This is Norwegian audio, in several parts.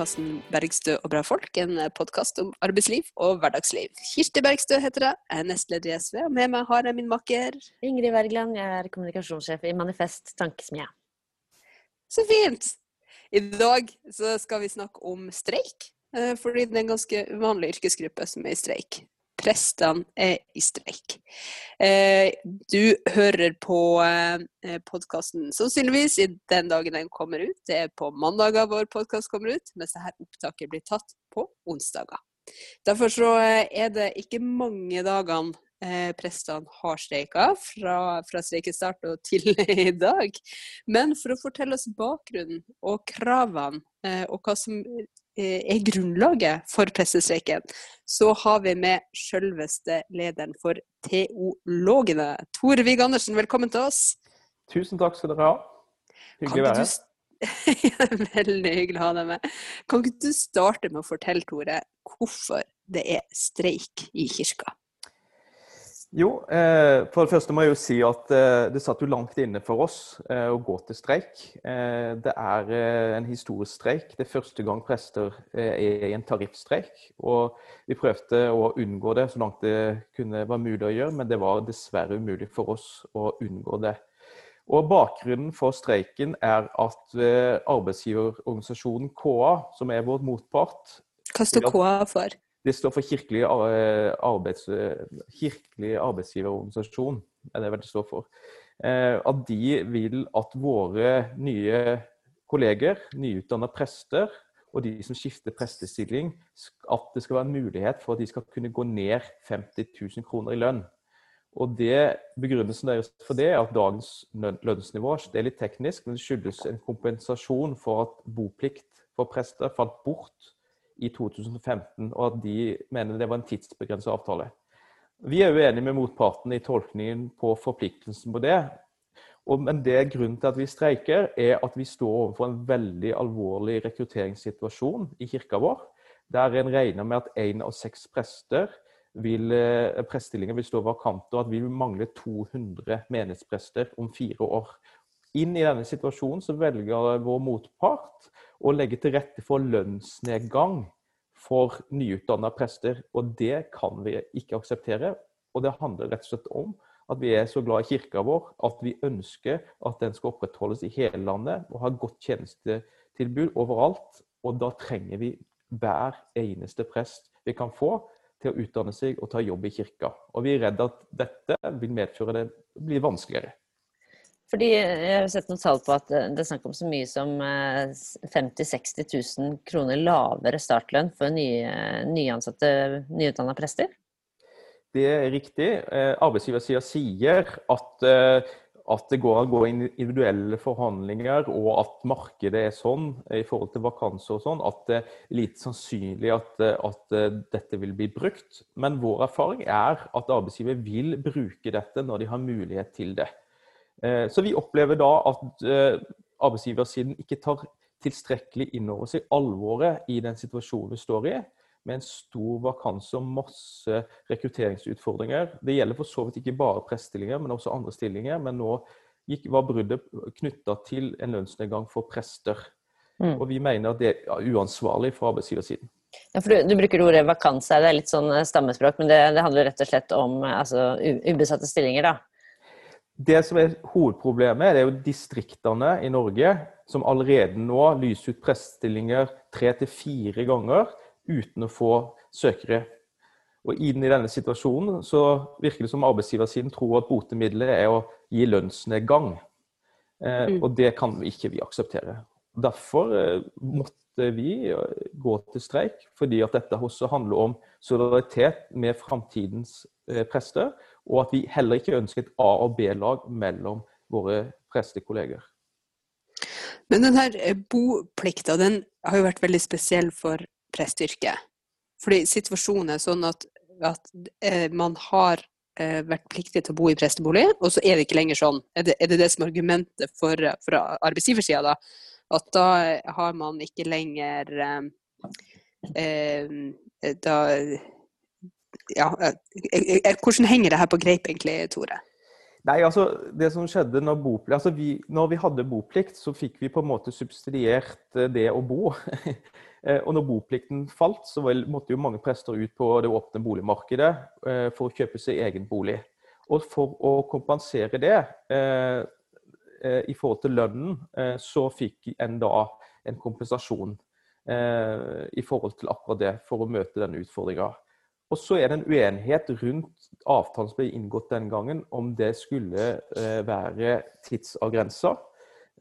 podkasten 'Bergstø og bra folk', en podkast om arbeidsliv og hverdagsliv. Kirsti Bergstø heter jeg, jeg er nestleder i SV, og med meg har jeg min makker Ingrid Wergeland, jeg er kommunikasjonssjef i Manifest Tankesmie. Så fint! I dag så skal vi snakke om streik, eh, fordi det er en ganske uvanlig yrkesgruppe som er i streik prestene er i streik. Eh, du hører på eh, podkasten sannsynligvis i den dagen den kommer ut. Det er på mandager vår podkast kommer ut, mens dette opptaket blir tatt på onsdager. Derfor så eh, er det ikke mange dagene eh, prestene har streika, fra, fra streikestart og til i dag. Men for å fortelle oss bakgrunnen og kravene, eh, og hva som er grunnlaget for pressestreiken, så har vi med selveste lederen for Teologene. Tore Vig Andersen, velkommen til oss. Tusen takk skal dere ha. Hyggelig å være her. Veldig hyggelig å ha deg med. Kan ikke du starte med å fortelle, Tore, hvorfor det er streik i kirka? Jo, eh, for det første må jeg jo si at eh, det satt jo langt inne for oss eh, å gå til streik. Det er en historisk streik. Det er første gang prester er i en tariffstreik. Og vi prøvde å unngå det så langt det kunne være mulig å gjøre, men det var dessverre umulig for oss å unngå det. Og Bakgrunnen for streiken er at arbeidsgiverorganisasjonen KA, som er vår motpart Hva står KA for? Det står for Kirkelig, eh, arbeids, kirkelig arbeidsgiverorganisasjon, er det det står for. Eh, at de vil at våre nye kolleger, nyutdanna prester, og de som skifter prestestilling, at det skal være en mulighet for at de skal kunne gå ned 50 000 kroner i lønn. Og det, Begrunnelsen deres for det er at dagens lønnsnivå det er litt teknisk, men det skyldes en kompensasjon for at boplikt for prester falt bort i 2015, og at de mener det var en tidsbegrenset avtale. Vi er uenige med motparten i tolkningen på forpliktelsen på det. men det grunnen til at vi streiker, er at vi står overfor en veldig alvorlig rekrutteringssituasjon i kirka vår. Der en regner med at én av seks prester vil, eh, prestestillinger vil stå vakante, og at vi vil mangle 200 menighetsprester om fire år. Inn i denne situasjonen så velger vår motpart å legge til rette for lønnsnedgang for nyutdanna prester. Og det kan vi ikke akseptere. Og det handler rett og slett om at vi er så glad i kirka vår at vi ønsker at den skal opprettholdes i hele landet og ha godt tjenestetilbud overalt. Og da trenger vi hver eneste prest vi kan få til å utdanne seg og ta jobb i kirka. Og vi er redd at dette vil medføre det blir vanskeligere. Fordi Jeg har sett noen tall på at det er snakk om så mye som 50 000-60 000 kroner lavere startlønn for nye, nyansatte, nyutdanna prester? Det er riktig. Eh, Arbeidsgiversida sier at, eh, at, det går an å gå inn individuelle forhandlinger, og at markedet er sånn i forhold til vakanser og sånn, at det er lite sannsynlig at, at dette vil bli brukt. Men vår erfaring er at arbeidsgiver vil bruke dette når de har mulighet til det. Eh, så vi opplever da at eh, arbeidsgiversiden ikke tar tilstrekkelig inn over seg alvoret i den situasjonen vi står i, med en stor vakanse og masse rekrutteringsutfordringer. Det gjelder for så vidt ikke bare prestestillinger, men også andre stillinger. Men nå gikk, var bruddet knytta til en lønnsnedgang for prester. Mm. Og vi mener at det er uansvarlig fra arbeidsgiversiden. Ja, for du, du, bruker ordet vakanse, det er litt sånn stammespråk, men det, det handler rett og slett om altså, ubesatte stillinger, da? Det som er hovedproblemet, det er jo distriktene i Norge som allerede nå lyser ut prestestillinger tre til fire ganger uten å få søkere. Og inn i denne situasjonen så virker det som arbeidsgiversiden tror at botemiddelet er å gi lønnsnedgang. Eh, mm. Og det kan vi ikke vi akseptere. Derfor eh, måtte vi eh, gå til streik, fordi at dette også handler om solidaritet med framtidens eh, prester og at vi heller ikke ønsker et A- og B-lag mellom våre prestekolleger. Men denne eh, boplikta den har jo vært veldig spesiell for prestyrket. Fordi situasjonen er sånn at, at eh, man har eh, vært pliktig til å bo i prestebolig, og så er det ikke lenger sånn. Er det er det, det som er argumentet for, for arbeidsgiversida, da? At da har man ikke lenger eh, da ja, eh, eh, eh, Hvordan henger det her på greip egentlig, Tore? Nei, altså det som skjedde når, boplikt, altså vi, når vi hadde boplikt, så fikk vi på en måte subsidiert det å bo. Og når boplikten falt, så måtte jo mange prester ut på det åpne boligmarkedet for å kjøpe seg egen bolig. Og for å kompensere det i forhold til lønnen, så fikk en da en kompensasjon i forhold til akkurat det, for å møte den utfordringa. Og så er det en uenighet rundt avtalen som ble inngått den gangen, om det skulle eh, være tidsavgrensa,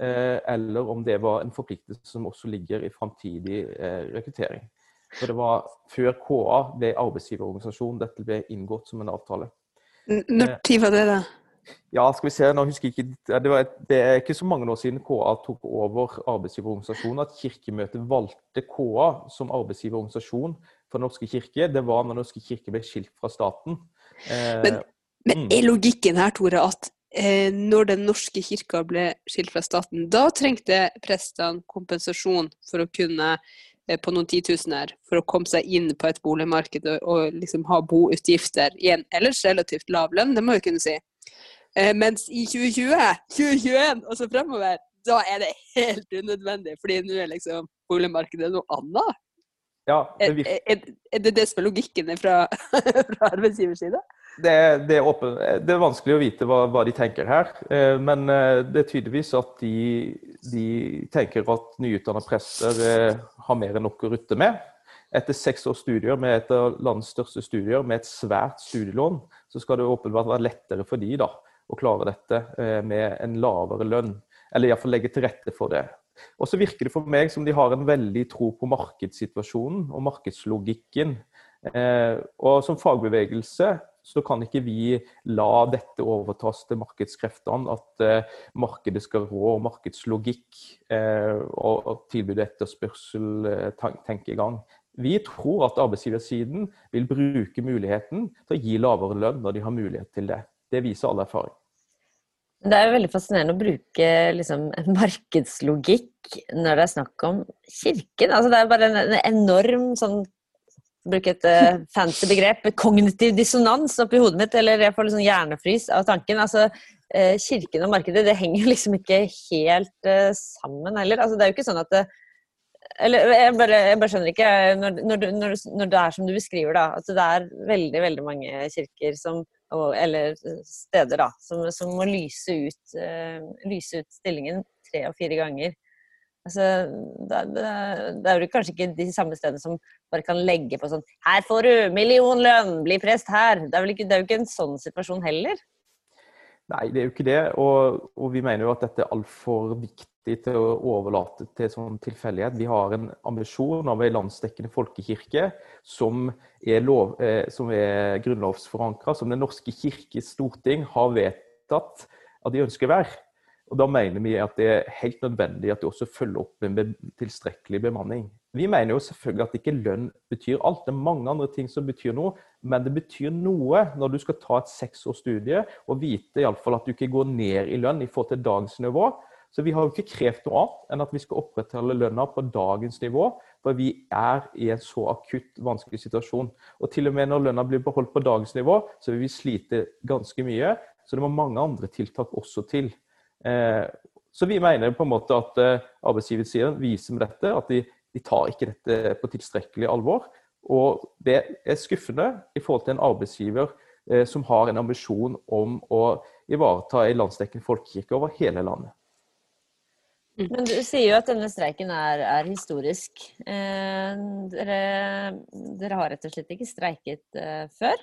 eh, eller om det var en forpliktelse som også ligger i framtidig eh, rekruttering. For det var før KA ble arbeidsgiverorganisasjon dette ble inngått som en avtale. Når tid var det, da? Ja, skal vi se, nå husker jeg ikke, det, var, det, er ikke så mange år siden KA tok over arbeidsgiverorganisasjonen at Kirkemøtet valgte KA som arbeidsgiverorganisasjon for Den Norske kirke. Det var når Den Norske kirke ble skilt fra staten. Eh, men, men, mm. er logikken her, Tore, at eh, når Den norske kirka ble skilt fra staten, da trengte prestene kompensasjon for å kunne eh, på noen titusener for å komme seg inn på et boligmarked og, og liksom ha boutgifter i en ellers relativt lav lønn, det må vi kunne si. Eh, mens i 2020, 2021 og så fremover, da er det helt unødvendig, fordi nå er liksom boligmarkedet noe annet. Ja, det er, er, er, det det som er logikken fra, fra arbeidsgivers side? Det, det, er det, er vanskelig å vite hva, hva, de tenker her. Eh, men eh, det er tydeligvis at de, de tenker at nyutdannede prester eh, har mer enn nok å rutte med. Etter seks års studier med et av landets største studier, med et svært studielån, så skal det åpenbart være lettere for de da, å klare dette med en lavere lønn. Eller iallfall legge til rette for det. Og så virker det for meg som de har en veldig tro på markedssituasjonen og markedslogikken. Eh, og som fagbevegelse så kan ikke vi la dette overtas til markedskreftene. At eh, markedet skal rå markedslogikk eh, og, og tilbud etterspørsel, eh, tenkegang. Vi tror at arbeidsgiversiden vil bruke muligheten til å gi lavere lønn når de har mulighet til det. Det viser all erfaring. Det er jo veldig fascinerende å bruke liksom, markedslogikk når det er snakk om kirken. Altså, det er bare en, en enorm sånn bruke et uh, fancy begrep, kognitiv dissonans oppi hodet mitt, eller jeg får liksom hjernefrys av tanken. Altså, uh, kirken og markedet, det henger liksom ikke helt uh, sammen heller. Altså, det er jo ikke sånn at det, eller jeg bare, jeg bare, skjønner ikke når, når, når, når, det er som du beskriver, da. At det er veldig, veldig mange kirker som eller steder, da, som, som må lyse ut, uh, lyse ut, stillingen tre og fire ganger. Altså, det, det, det, er jo kanskje ikke de samme stedene som bare kan legge på sånn Her får du millionlønn, bli prest her! Det er, ikke, det er jo ikke en sånn situasjon heller. Nei, det er jo ikke det. Og, og vi mener jo at dette er altfor viktig til å overlate til sånn tilfeldighet. Vi har en ambisjon av en landsdekkende folkekirke som er, lov, eh, er grunnlovsforankra, som Den norske kirkes storting har vedtatt at de ønsker å være. Og Da mener vi at det er helt nødvendig at de også følger opp med tilstrekkelig bemanning. Vi mener jo selvfølgelig at ikke lønn betyr alt. Det er mange andre ting som betyr noe, men det betyr noe når du skal ta et seksårsstudie og vite i alle fall at du ikke går ned i lønn i forhold til dagens nivå. Så vi har jo ikke krevd noe annet enn at vi skal opprettholde lønna på dagens nivå, for vi er i en så akutt vanskelig situasjon. Og til og med når lønna blir beholdt på dagens nivå, så vil vi slite ganske mye. Så det må mange andre tiltak også til. Eh, så vi mener på en måte at eh, arbeidsgiversiden viser med dette at de, de tar ikke dette på tilstrekkelig alvor. Og det er skuffende i forhold til en arbeidsgiver eh, som har en ambisjon om å ivareta en landsdekkende folkekirke over hele landet. Men du sier jo at denne streiken er, er historisk. Eh, dere, dere, har rett og slett ikke streiket eh, før?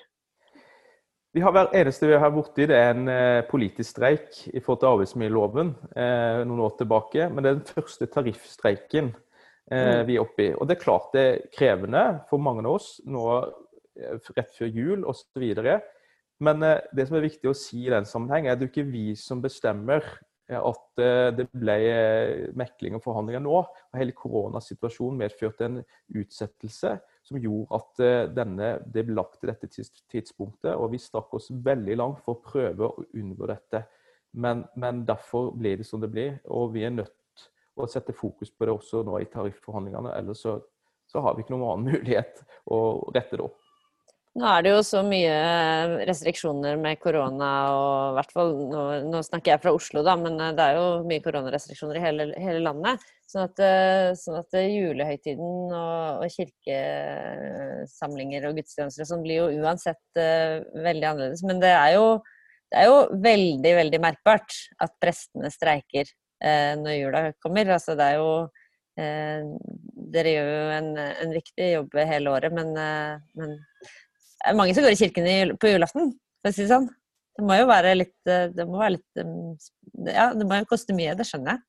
Vi har Hver eneste vi har borti, det er en eh, politisk streik i forhold til arbeidsmiljøloven eh, noen år tilbake. Men det er den første tariffstreiken eh, mm. vi er oppe i. Og det er klart det er krevende for mange av oss nå eh, rett før jul osv. Men det som er viktig å si i den sammenheng, er at det er ikke vi som bestemmer at eh, det ble eh, mekling og forhandlinger nå. og Hele koronasituasjonen medførte en utsettelse som gjorde at eh, denne, det ble lagt til dette tidspunktet. og Vi strakk oss veldig langt for å prøve å unngå dette. Men, men derfor ble det som det blir. Og vi er nødt til å sette fokus på det også nå i tarifforhandlingene. Ellers så, så har vi ikke noen annen mulighet å rette det opp. Nå er det jo så mye restriksjoner med korona, og hvert fall nå, nå, snakker jeg fra Oslo, da, men det er jo mye koronarestriksjoner i hele, hele landet. Sånn at, sånn at julehøytiden og, og, kirkesamlinger og gudstjenester sånn blir jo uansett uh, veldig annerledes. Men det er, jo, det er jo veldig, veldig merkbart at prestene streiker uh, når jula kommer. Altså det er jo uh, Dere gjør jo en, en, viktig jobb hele året, men, men er mange som går i kirken på julaften, for å si det sånn. Det må jo være litt Det må være litt Ja, det må jo koste mye, det skjønner jeg.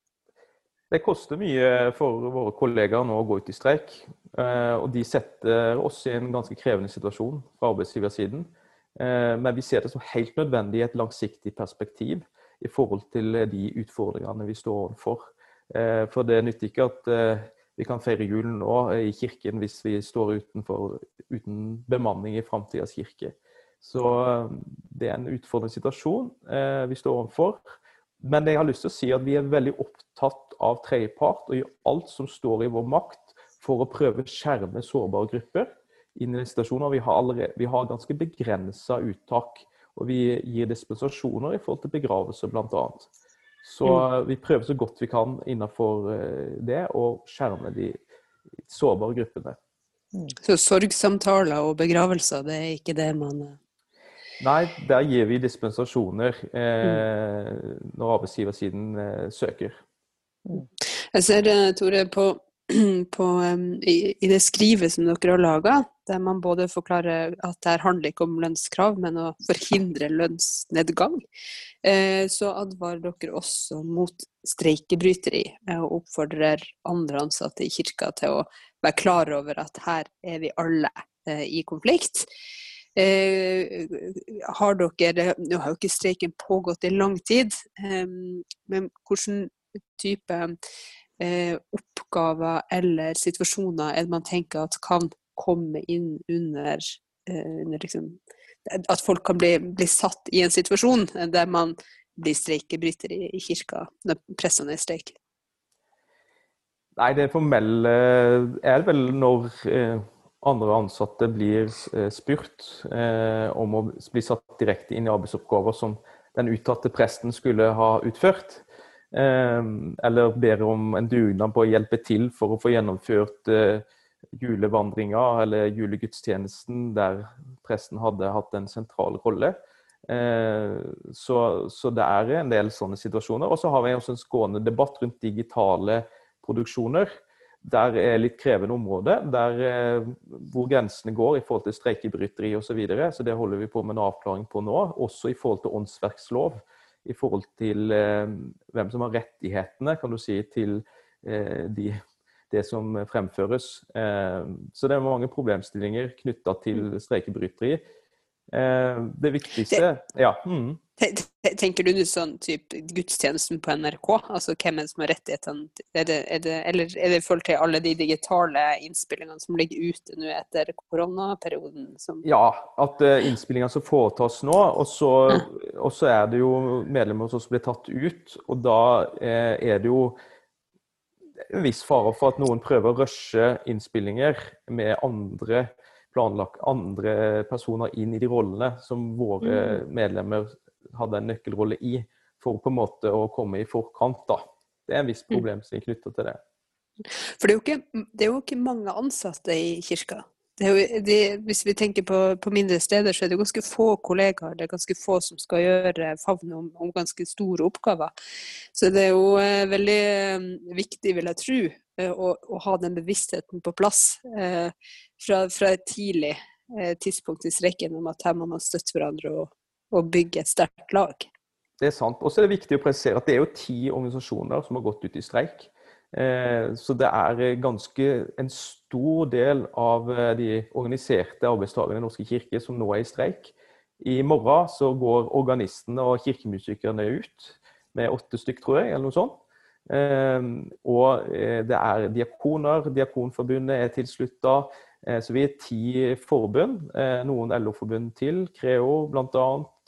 Det koster mye for våre kollegaer nå å gå ut i streik. Eh, og de setter oss i en ganske krevende situasjon fra arbeidsgiversiden. Eh, men vi ser det som helt nødvendig i et langsiktig perspektiv i forhold til de utfordringene vi står overfor. Eh, for det nytter ikke at vi kan feire julen nå i kirken hvis vi står utenfor, uten bemanning i framtidas kirke. Så det er en utfordrende situasjon vi står overfor. Men jeg har lyst til å si at vi er veldig opptatt av tredjepart og gjør alt som står i vår makt for å prøve å skjerme sårbare grupper inn i situasjoner. Vi har, allerede, vi har ganske begrensa uttak, og vi gir dispensasjoner i forhold til begravelser bl.a. Så mm. vi prøver så godt vi kan innenfor eh, det å skjerme de sårbare gruppene. Mm. Så sorgsamtaler og begravelser, det er ikke det man eh, Nei, der gir vi dispensasjoner eh, når arbeidsgiversiden eh, søker. Mm. Jeg ser, eh, Tore, på, på i, i, det skrivet som dere har laga, der man både forklarer at det handler ikke om lønnskrav, men å forhindre lønnsnedgang, eh, så advarer dere også mot streikebryteri eh, og oppfordrer andre ansatte i kirka til å være klar over at her er vi alle eh, i konflikt. Eh, har dere Nå har jo ikke streiken pågått i lang tid, eh, men hvilken type eh, oppgaver eller situasjoner er det man tenker at kan komme inn under, under liksom, At folk kan bli, bli, satt i en situasjon der man blir streikebryter i, i kirka når prestene er i streik? Nei, det formelle er vel når andre ansatte blir eh, spurt eh, om å bli satt direkte inn i arbeidsoppgaver som den uttatte presten skulle ha utført. Eh, eller ber om en dugnad på å hjelpe til for å få gjennomført julevandringa eller julegudstjenesten der presten hadde hatt en sentral rolle. Så, så, det er en del sånne situasjoner. Og så har vi også en skånende debatt rundt digitale produksjoner der er litt krevende område, der, eh, hvor grensene går i forhold til streikebryteri osv. Så, videre. så det holder vi på med en avklaring på nå. Også i forhold til åndsverkslov. I forhold til eh, hvem som har rettighetene kan du si, til eh, de, det som fremføres. Eh, så det er mange problemstillinger knytta til streikebryteri. Eh, det viktigste Ja. Mm. Tenker du sånn type gudstjenesten på NRK? Altså hvem er det som har rettighetene? Er det, er det, eller er det i forhold til alle de digitale innspillingene som ligger ute nå etter koronaperioden? Som... Ja, at uh, innspillingene som foretas nå, og så, er det jo medlemmer som blir tatt ut. Og da uh, er det jo en viss fare for at noen prøver å rushe innspillinger med andre planlagt andre personer inn i de rollene som våre mm. medlemmer hadde en nøkkelrolle i, for på en måte å komme i forkant. da. Det er en viss mm. problemstilling knytta til det. For det er, ikke, det er, jo ikke, mange ansatte i kirka. Jo, de, hvis vi tenker på, på, mindre steder, så er det ganske få kollegaer. Det er ganske få som skal gjøre favne om, om, ganske store oppgaver. Så det er jo eh, veldig eh, viktig, vil jeg tro, eh, å, å, ha den bevisstheten på plass eh, fra, fra, et tidlig eh, tidspunkt i streken om at her må man støtte hverandre og, og bygge et sterkt lag. Det er sant. Og så er det viktig å presisere at det er jo ti organisasjoner som har gått ut i streik. Eh, så det er ganske en stor del av eh, de organiserte arbeidstakerne i Norske kirke som nå er i streik. I morgen så går organistene og kirkemusikerne ut med åtte stykk, tror jeg, eller noe sånt. Eh, og det er diakoner, Diakonforbundet er tilslutta. Så vi er ti forbund, noen LO-forbund til, Creo bl.a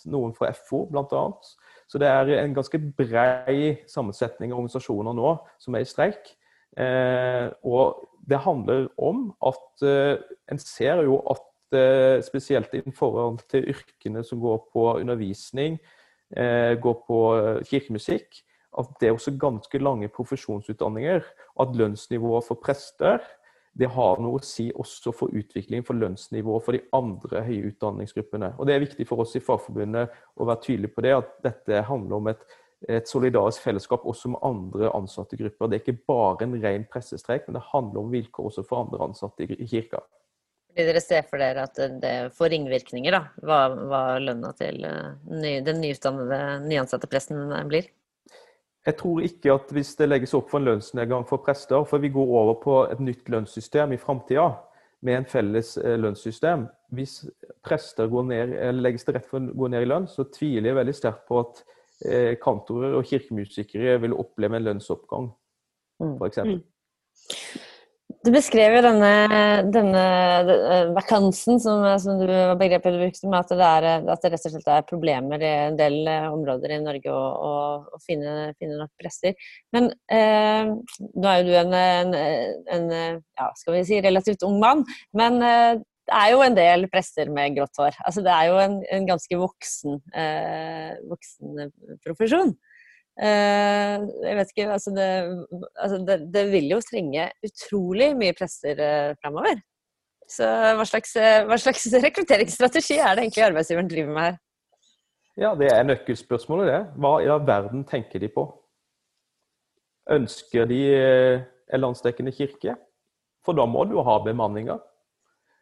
noen fra FO bl.a. Så det er en ganske brei sammensetning av organisasjoner nå som er i streik. Eh, og det handler om at eh, en ser jo at ofte, spesielt i forhold til yrkene som går på undervisning, eh, går på kirkemusikk, at det er også ganske lange profesjonsutdanninger. At lønnsnivået for prester det har noe å si også for utvikling for lønnsnivået for de andre høye utdanningsgruppene. Og Det er viktig for oss i Fagforbundet å være tydelig på det, at dette handler om et, et solidarisk fellesskap også med andre ansatte grupper. Det er ikke bare en ren pressestreik, men det handler om vilkår også for andre ansatte i kirka. Fordi dere ser for dere at det får ringvirkninger, da, hva, hva lønna til eh, den nyutdannede, nyansatte presten blir? Jeg tror ikke at hvis det legges opp for en lønnsnedgang for prester, for vi går over på et nytt lønnssystem i framtida med en felles eh, lønnssystem. Hvis prester ned, legges til rett for å gå ned i lønn, så tviler jeg veldig sterkt på at eh, kantorer og kirkemusikere vil oppleve en lønnsoppgang, f.eks. Mm. Du beskrev jo denne, denne vakansen, som, som du, begrepet du brukte, med at det, er, at det rett og slett er problemer i en del eh, områder i Norge å, å, finne, finne, nok prester. Men eh, nå er jo du en, en, en, ja, skal vi si, relativt ung mann. Men eh, det er jo en del prester med grått hår. Altså, det er jo en ganske voksen, eh, voksen profesjon. Uh, jeg vet ikke, altså det, altså det, det, vil jo trenge utrolig mye prester uh, framover. Så hva slags, uh, hva slags, rekrutteringsstrategi er det egentlig arbeidsgiveren driver med her? Ja, det er nøkkelspørsmålet, det. Hva i all verden tenker de på? Ønsker de en landsdekkende kirke? For da må du jo ha bemanninga.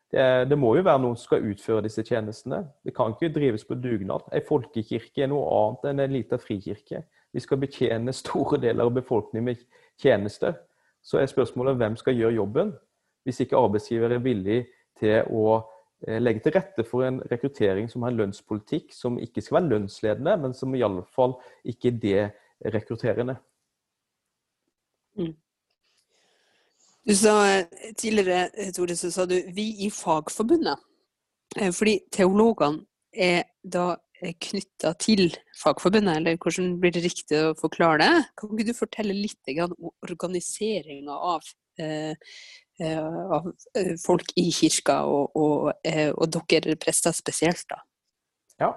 Det, det, må jo være noen som skal utføre disse tjenestene. Det kan ikke drives på dugnad. En folkekirke er noe annet enn en liten frikirke vi skal betjene store deler av befolkningen med tjenester, så er spørsmålet hvem skal gjøre jobben, hvis ikke arbeidsgiver er villig til å eh, legge til rette for en rekruttering som har en lønnspolitikk som ikke skal være lønnsledende, men som i alle fall ikke er det Mm. Du sa eh, tidligere, eh, Tore, så sa du 'vi i Fagforbundet'. Fordi teologene er da knytta til Fagforbundet, eller hvordan blir det riktig å forklare det? Kan ikke du fortelle litt om organiseringa av, eh, eh, av, eh, folk i kirka, og, og, og, dere prester spesielt, da? Ja.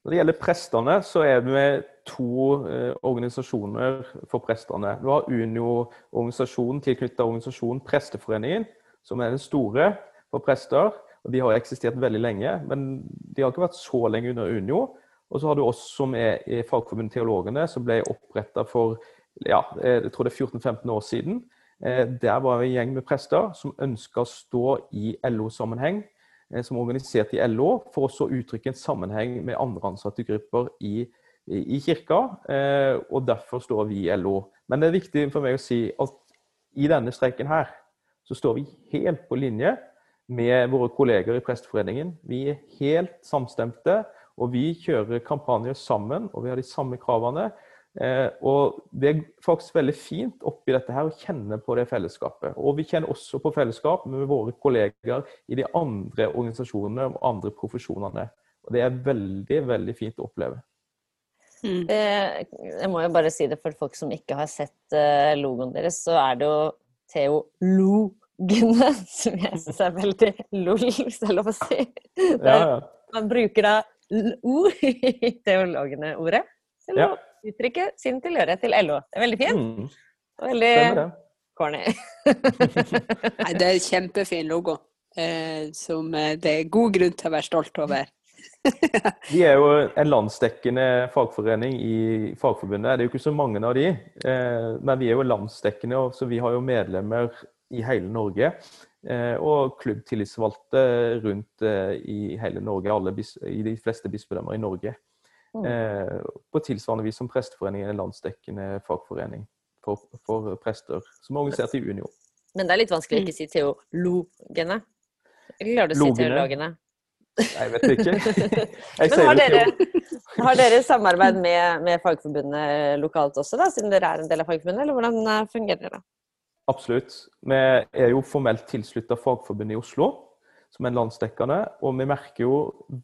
Når det gjelder prestene, så er det to eh, organisasjoner for prestene. Du har Unio-organisasjonen tilknytta organisasjonen Presteforeningen, som er den store for prester. De har eksistert veldig lenge, men de har ikke vært så lenge under Unio. Og så har du oss som er i Fagforbundet Teologene, som ble oppretta for ja, jeg tror det er 14-15 år siden. Eh, der var vi en gjeng med prester som ønska å stå i LO-sammenheng, eh, som organiserte i LO, for også å uttrykke en sammenheng med andre ansatte grupper i, i, kirka. Eh, og derfor står vi i LO. Men det er viktig for meg å si at i denne streiken her, så står vi helt på linje med våre kolleger i Presteforeningen. Vi er helt samstemte, og vi kjører kampanjer sammen, og vi har de samme kravene. Eh, og Det er faktisk veldig fint oppi dette her å kjenne på det fellesskapet. Og vi kjenner også på fellesskap med våre kolleger i de andre organisasjonene og andre profesjonene. Og Det er veldig, veldig fint å oppleve. Mm. Eh, jeg må jo bare si det for folk som ikke har sett eh, logoen deres, så er det jo Theo Lo Gunne, som jeg syns er veldig lol, hvis det er lov å si. Ja, ja. Man bruker da o i teologene-ordet til ja. å uttrykke sin tilhørighet til LO. Det er veldig fint. Mm. Og veldig corny. Nei, det er en kjempefin logo, eh, som eh, det er god grunn til å være stolt over. Vi er jo en landsdekkende fagforening i Fagforbundet. Det er jo ikke så mange av de, eh, men vi er jo landsdekkende, så vi har jo medlemmer i hele Norge. Eh, og klubbtillitsvalgte rundt eh, i hele Norge, bis, i de fleste bispedømmer i Norge. Mm. Eh, på tilsvarende vis som Presteforeningen er en landsdekkende fagforening for, for, prester, som er organisert i Unio. Men det er litt vanskelig å ikke si teologene? Eller klarer du å si teologene? Nei, jeg vet ikke. Jeg Men har dere, har dere, samarbeid med, med, Fagforbundet lokalt også, da, siden dere er en del av Fagforbundet, eller hvordan fungerer det? Absolutt. Vi er jo formelt tilslutta Fagforbundet i Oslo, som er landsdekkende. Og vi merker jo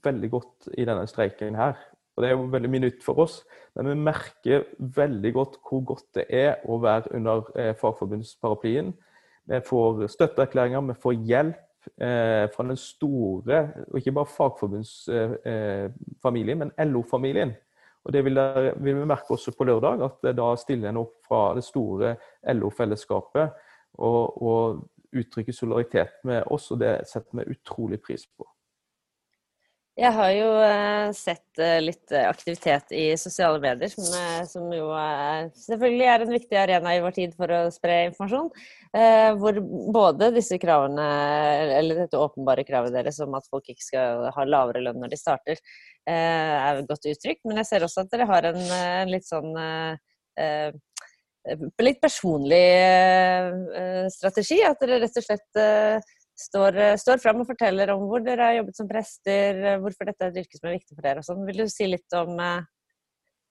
veldig godt i denne streiken her, og det er jo veldig mye nytt for oss, men vi merker veldig godt hvor godt det er å være under fagforbundsparaplyen. Paraplyen. Vi får støtteerklæringer, vi får hjelp eh, fra den store, og ikke bare fagforbundsfamilien, men LO-familien. Og Det vil, der, vil, vi merke også på lørdag, at da stiller en opp fra det store LO-fellesskapet og, og uttrykker solidaritet med oss, og det setter vi utrolig pris på. Jeg har jo uh, sett uh, litt aktivitet i sosiale medier, som, som jo selvfølgelig er en viktig arena i vår tid for å spre informasjon. hvor både disse kravene, eller dette åpenbare kravet deres om at folk ikke skal ha lavere lønn når de starter, er godt uttrykt. Men jeg ser også at dere har en, en litt sånn litt personlig strategi. At dere rett og slett står, eh, står fram og forteller om hvor dere har jobbet som prester, eh, hvorfor dette er et yrke som er viktig for dere og sånn. Vil du si litt om eh,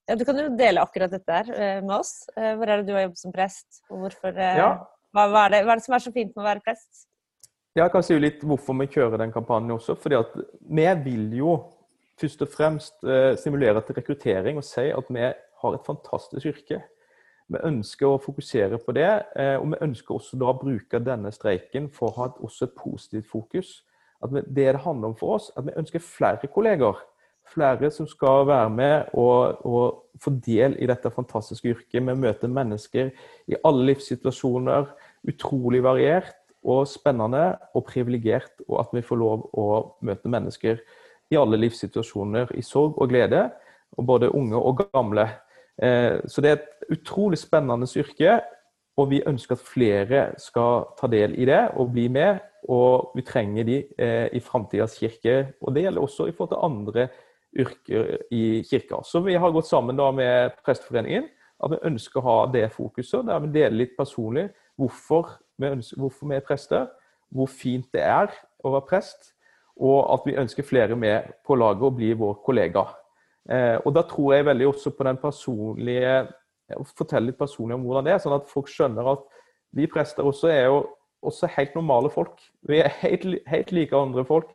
ja, Du kan jo dele akkurat dette her med oss. Hvor er det du har jobbet som prest, og hvorfor ja. hva, hva, er det, hva, er det, som er så fint med å være prest? Jeg kan si litt hvorfor vi kjører den kampanjen også. fordi at vi vil jo først og fremst stimulere til rekruttering og si at vi har et fantastisk yrke. Vi ønsker å fokusere på det, eh, og vi ønsker også da å bruke denne streiken for å ha et, også et positivt fokus. At vi, det det handler om for oss, at vi ønsker flere kolleger. Flere som skal være med og, og få del i dette fantastiske yrket. Vi møter mennesker i alle livssituasjoner. Utrolig variert og spennende og privilegert. Og at vi får lov å møte mennesker i alle livssituasjoner, i sorg og glede. Og både unge og gamle. Eh, så det er et utrolig spennende yrke, og vi ønsker at flere skal ta del i det og bli med. Og vi trenger de eh, i framtidas kirke, og det gjelder også i forhold til andre yrker i kirka. Så vi har gått sammen da med Presteforeningen at vi ønsker å ha det fokuset, der vi deler litt personlig hvorfor vi, ønsker, hvorfor vi er prester, hvor fint det er å være prest, og at vi ønsker flere med på laget og bli vår kollega. Eh, og da tror jeg veldig også på den personlige Fortelle litt personlig om hvordan det er, sånn at folk skjønner at vi prester også er jo også helt normale folk. Vi er helt, helt like andre folk,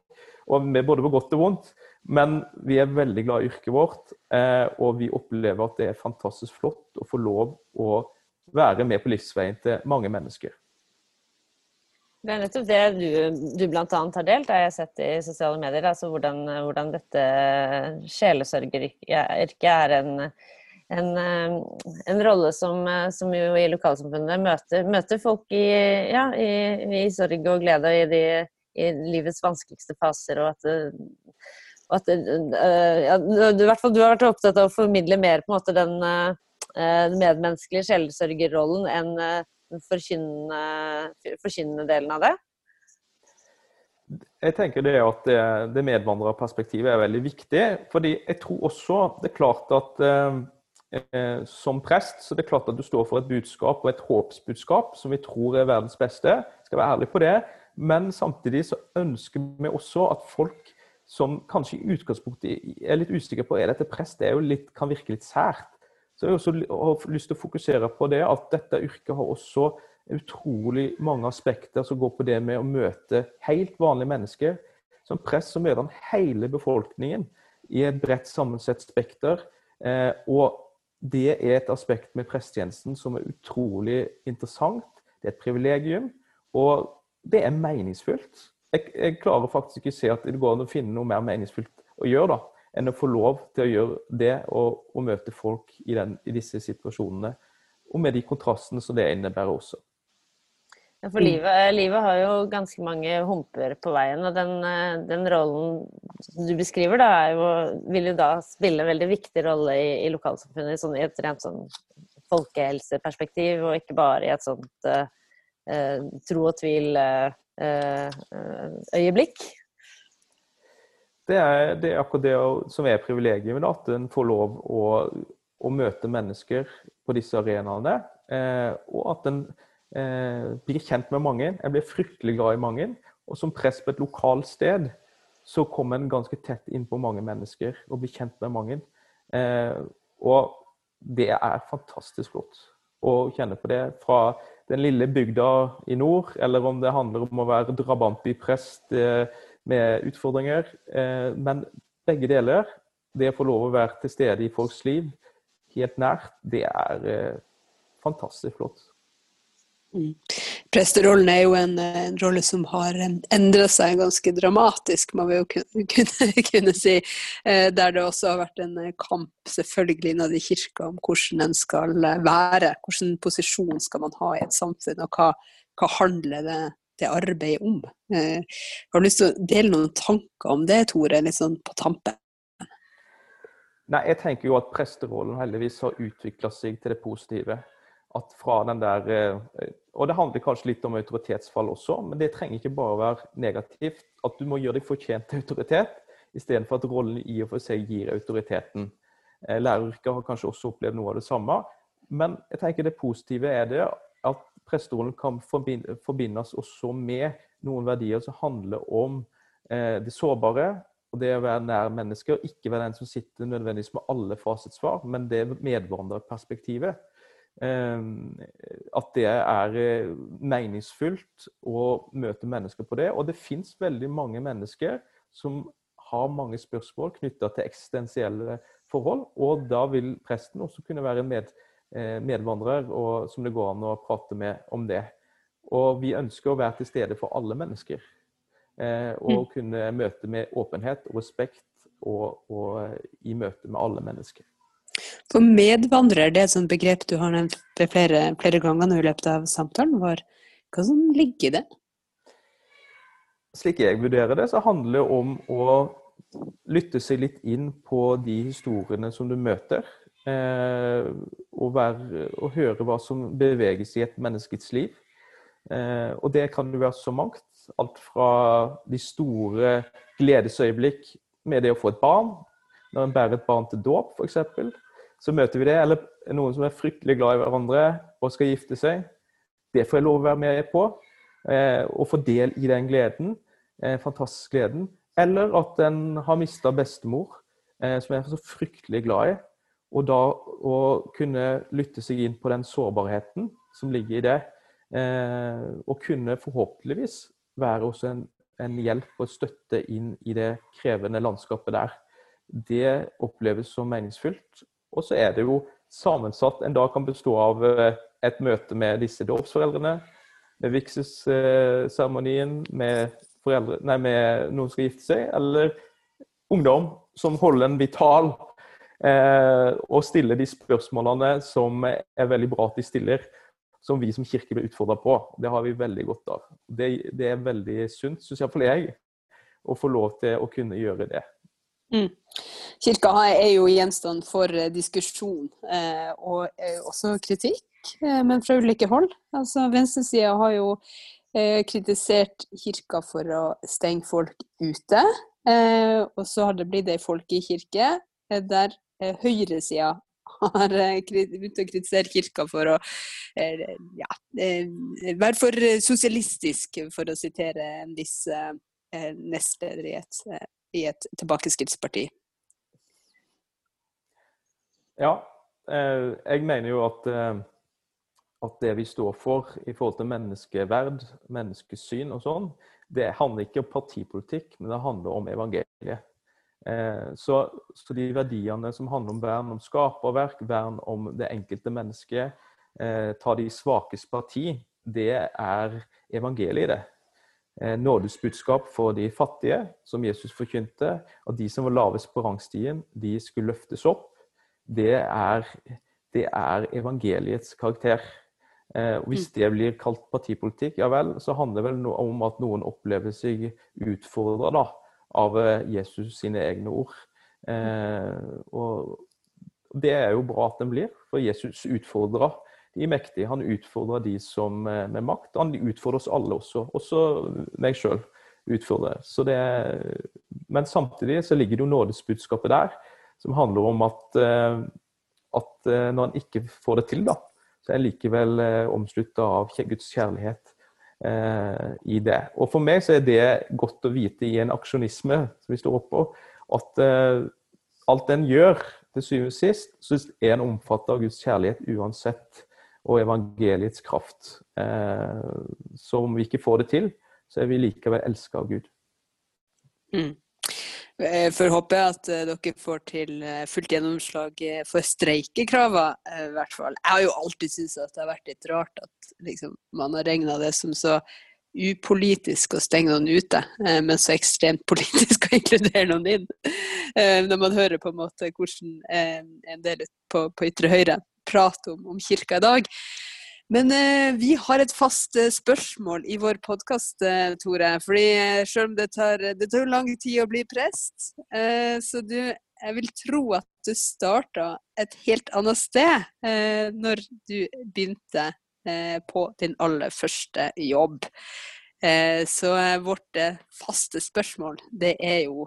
og vi er både på godt og vondt. Men vi er veldig glad i yrket vårt, eh, og vi opplever at det er fantastisk flott å få lov å være med på livsveien til mange mennesker. Det er nettopp det du, du bl.a. har delt, har jeg sett i sosiale medier. altså Hvordan, hvordan dette sjelesørgeryrket er en, en, en, rolle som, som, jo i lokalsamfunnet møter, møter folk i, ja, i, i, sorg og glede i, de, i livets vanskeligste faser. og at, og at ja, du, hvert fall, du har vært opptatt av å formidle mer på en måte den, den medmenneskelige sjelesørgerrollen enn den forkynnende delen av det? Jeg tenker det at det, det medvandrerperspektivet er veldig viktig. fordi jeg tror også det er klart at eh, eh, som prest så det er klart at du står for et budskap og et håpsbudskap som vi tror er verdens beste. Skal være ærlig på det. Men samtidig så ønsker vi også at folk som kanskje i utgangspunktet er litt usikre på er dette prest, det er jo litt, kan virke litt sært. Så jeg har også lyst til å fokusere på det at dette yrket har også utrolig mange aspekter som går på det med å møte helt vanlige mennesker. Som prest så møter han hele befolkningen i et bredt sammensett spekter. Eh, og det er et aspekt med prestetjenesten som er utrolig interessant. Det er et privilegium, og det er meningsfullt. Jeg, jeg klarer faktisk ikke å se at det går an å finne noe mer meningsfullt å gjøre. da enn å få lov til å gjøre det og, og møte folk i, den, i, disse situasjonene. Og med de kontrastene som det innebærer også. Ja, for livet, livet, har jo ganske mange humper på veien, og den, den rollen du beskriver, da, jo, vil jo da spille en veldig viktig rolle i, i lokalsamfunnet sånn, i et rent sånn folkehelseperspektiv, og ikke bare i et sånt uh, tro og tvil-øyeblikk. Uh, det er, det er akkurat det som er privilegiet, med at en får lov å, å, møte mennesker på disse arenaene. Eh, og at en eh, blir kjent med mange. En blir fryktelig glad i mange. Og som prest på et lokalt sted så kommer en ganske tett inn på mange mennesker og blir kjent med mange. Eh, og det er fantastisk flott å kjenne på det fra den lille bygda i nord, eller om det handler om å være drabantbyprest eh, med utfordringer. Eh, men begge deler, det å få lov å være til stede i folks liv helt nært, det er eh, fantastisk flott. Mm. Presterollen er jo en, en rolle som har endra seg ganske dramatisk, må vi jo kunne, kunne, si. Eh, der det også har vært en kamp selvfølgelig innad i kirka om hvordan den skal være. Hvilken posisjon skal man ha i et samfunn, og hva, hva handler det, det arbeidet om? Jeg har du lyst til å dele noen tanker om det, Tore, litt sånn på tampen? Nei, jeg tenker jo at presterollen heldigvis har utvikla seg til det positive at fra den der eh, Og det handler kanskje litt om autoritetsfall også, men det trenger ikke bare å være negativt. At du må gjøre deg fortjent til autoritet, istedenfor at rollen i og for seg gir autoriteten. Eh, læreryrket har kanskje også opplevd noe av det samme. Men jeg tenker det positive er det at prestestolen kan forbindes også med noen verdier som handler om eh, det sårbare, og det å være nær mennesker. Ikke være den som sitter nødvendigvis med alle fasitsvar, men det medvandrerperspektivet. Ehm, at det er meningsfylt meningsfullt å møte mennesker på det. Og det fins veldig mange mennesker som har mange spørsmål knytta til eksistensielle forhold. Og da vil presten også kunne være en med, eh, medvandrer og, som det går an å prate med om det. Og vi ønsker å være til stede for alle mennesker. Eh, og mm. kunne møte med åpenhet og respekt og, og i møte med alle mennesker. For medvandrer, det er et sånt begrep du har nevnt flere, flere ganger nå i løpet av samtalen vår. Hva som ligger i det? Slik jeg vurderer det, så handler det om å lytte seg litt inn på de historiene som du møter. Eh, og, være, og, høre hva som beveges i et menneskets liv. Eh, og det kan jo være så mangt. Alt fra de store gledesøyeblikk med det å få et barn, når en bærer et barn til dåp f.eks., så møter vi det. Eller noen som er fryktelig glad i hverandre og skal gifte seg. Det får jeg lov å være med på. Eh, og få del i den gleden. Eh, fantastisk gleden. Eller at en har mista bestemor, eh, som jeg er så fryktelig glad i. Og da å kunne lytte seg inn på den sårbarheten som ligger i det. Eh, og kunne forhåpentligvis være også en, en hjelp og støtte inn i det krevende landskapet der det oppleves som meningsfylt. Og så er det jo sammensatt. En dag kan bestå av eh, et møte med disse dåpsforeldrene, med vigselsseremonien, med, med noen som skal gifte seg, eller ungdom som holder en vital og stille de spørsmålene som er veldig bra at de stiller, som vi som kirke blir utfordra på. Det har vi veldig godt av. Det, det er veldig sunt, syns iallfall jeg, å få lov til å kunne gjøre det. Mm. Kirka er jo gjenstand for eh, diskusjon eh, og eh, også kritikk, eh, men fra ulike hold. Altså, Venstresida har jo eh, kritisert kirka for å stenge folk ute. Eh, og så har det blitt ei folkekirke der eh, høyresida har begynt å kritisere kirka for å ja, være for sosialistisk, for å sitere en viss nestleder i et et tilbakeskrittsparti? Ja, eh, jeg mener jo at, eh, at, det vi står for i forhold til menneskeverd, menneskesyn og sånn, det handler ikke om partipolitikk, men det handler om evangeliet. Eh, så, så, de verdiene som handler om vern om skaperverk, vern om det enkelte mennesket, ta de svakes parti, det er evangeliet i det. Eh, nådesbudskap for de fattige, som Jesus forkynte. Og de som var lavest på rangstien, de skulle løftes opp. Det er, det er evangeliets karakter. Eh, hvis mm. det blir kalt partipolitikk, ja vel, så handler det vel om at noen opplever seg utfordra av eh, Jesus sine egne ord. og det er jo bra at den blir, for Jesus utfordrer de mektige. Han utfordrer de som eh, med makt. Han utfordrer oss alle også. Også meg sjøl men samtidig så ligger det jo nådesbudskapet der, som handler om at, eh, at eh, når en ikke får det til, da, så er en likevel omslutta av Guds kjærlighet eh, i det. Og for meg så er det godt å vite i en aksjonisme som vi står oppå, at eh, alt en gjør til syvende og sist, så er en omfattet av Guds kjærlighet uansett og evangeliets kraft. Eh, så om vi ikke får det til, så er vi likevel elska av Gud. Mm. Jeg får håpe at eh, dere får til eh, fullt gjennomslag eh, for streikekraver, i hvert fall. Jeg har jo alltid syntes at det har vært litt rart at liksom, man har regna det som så upolitisk å stenge noen ute, men så ekstremt politisk å inkludere noen inn. Når man hører på en måte hvordan en del på, på ytre høyre prater om, om kirka i dag. Men eh, vi har et fast eh, spørsmål i vår podkast, eh, Tore. fordi eh, selv om det tar, det tar lang tid å bli prest, eh, så du, jeg vil tro at du starta et helt annet sted eh, når du begynte på din aller første jobb. så vårt faste spørsmål, det er jo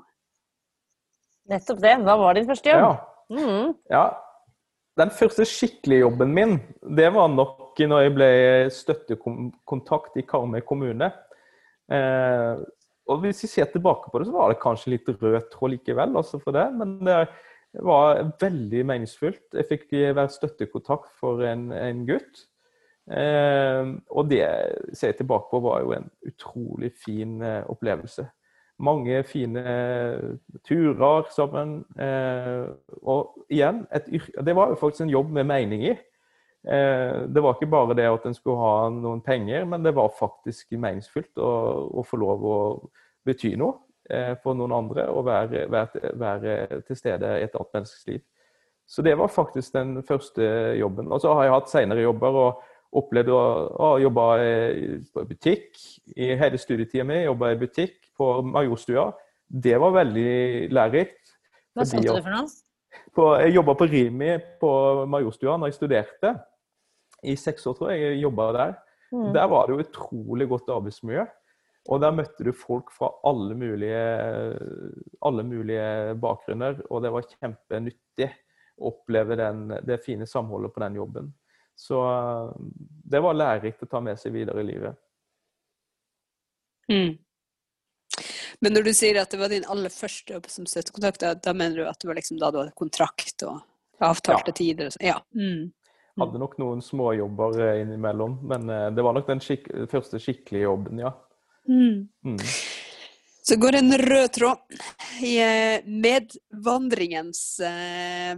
Nettopp det. Hva var din første jobb? Ja. Mm. ja. Den første skikkelige jobben min, det var nok når jeg ble støttekontakt i Karmøy kommune. Eh, og Hvis vi ser tilbake på det, så var det kanskje litt rød tråd likevel. også for det, Men det var veldig meningsfullt. Jeg fikk være støttekontakt for en, en gutt. Eh, og det ser jeg tilbake på, var jo en utrolig fin eh, opplevelse. Mange fine turer sammen. Eh, og igjen, et, det var jo faktisk en jobb med mening i. Eh, det var ikke bare det at en skulle ha noen penger, men det var faktisk meningsfylt å, å få lov å bety noe eh, for noen andre og være, være, være, til stede i et annet menneskes liv. Så det var faktisk den første jobben. Og så har jeg hatt senere jobber og opplevd å, å jobbe i butikk. I hele studietida mi jobba i butikk på Majorstua. Det var veldig lærerikt. Hva solgte du for noe? På, jeg jobba på Rimi på Majorstua når jeg studerte i seks år, tror jeg jeg jobba der. Mm. Der var det jo utrolig godt arbeidsmiljø. Og der møtte du folk fra alle mulige, alle mulige bakgrunner, og det var kjempenyttig å oppleve den, det fine samholdet på den jobben. Så det var lærerikt å ta med seg videre i livet. Mm. Men når du sier at det var din aller første jobb som støttekontakt, da, da mener du at det var liksom da du hadde kontrakt og avtalte ja. tider? Og sånn? ja. Mm. Hadde nok noen småjobber eh, innimellom, men eh, det var nok den skik første skikkelige jobben, ja. Mm. Mm. Så går en rød tråd i eh, medvandringens eh,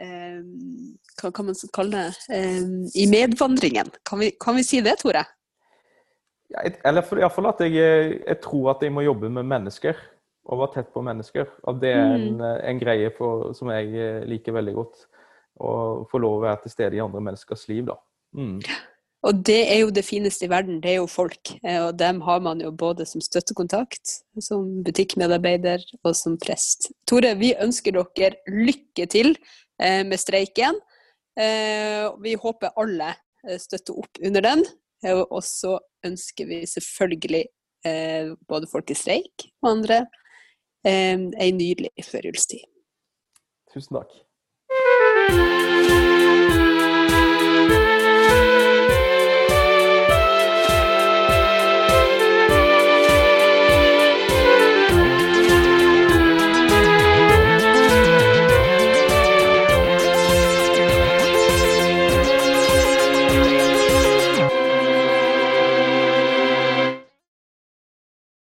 eh, Hva kan man kalle det? Eh, I medvandringen. Kan vi, kan vi, si det, Tore? Ja, eller iallfall at jeg, jeg, tror at jeg må jobbe med mennesker. Og være tett på mennesker. At det er en, mm. en greie for, som jeg liker veldig godt og få lov å være til stede i andre menneskers liv. da. Mm. Og det er jo det fineste i verden, det er jo folk. Eh, og dem har man jo både som støttekontakt, som butikkmedarbeider og som prest. Tore, vi ønsker dere lykke til eh, med streiken. Eh, vi håper alle støtter opp under den. Og så ønsker vi selvfølgelig både folk i streik og andre ei nydelig førjulstid. Tusen takk. Bye.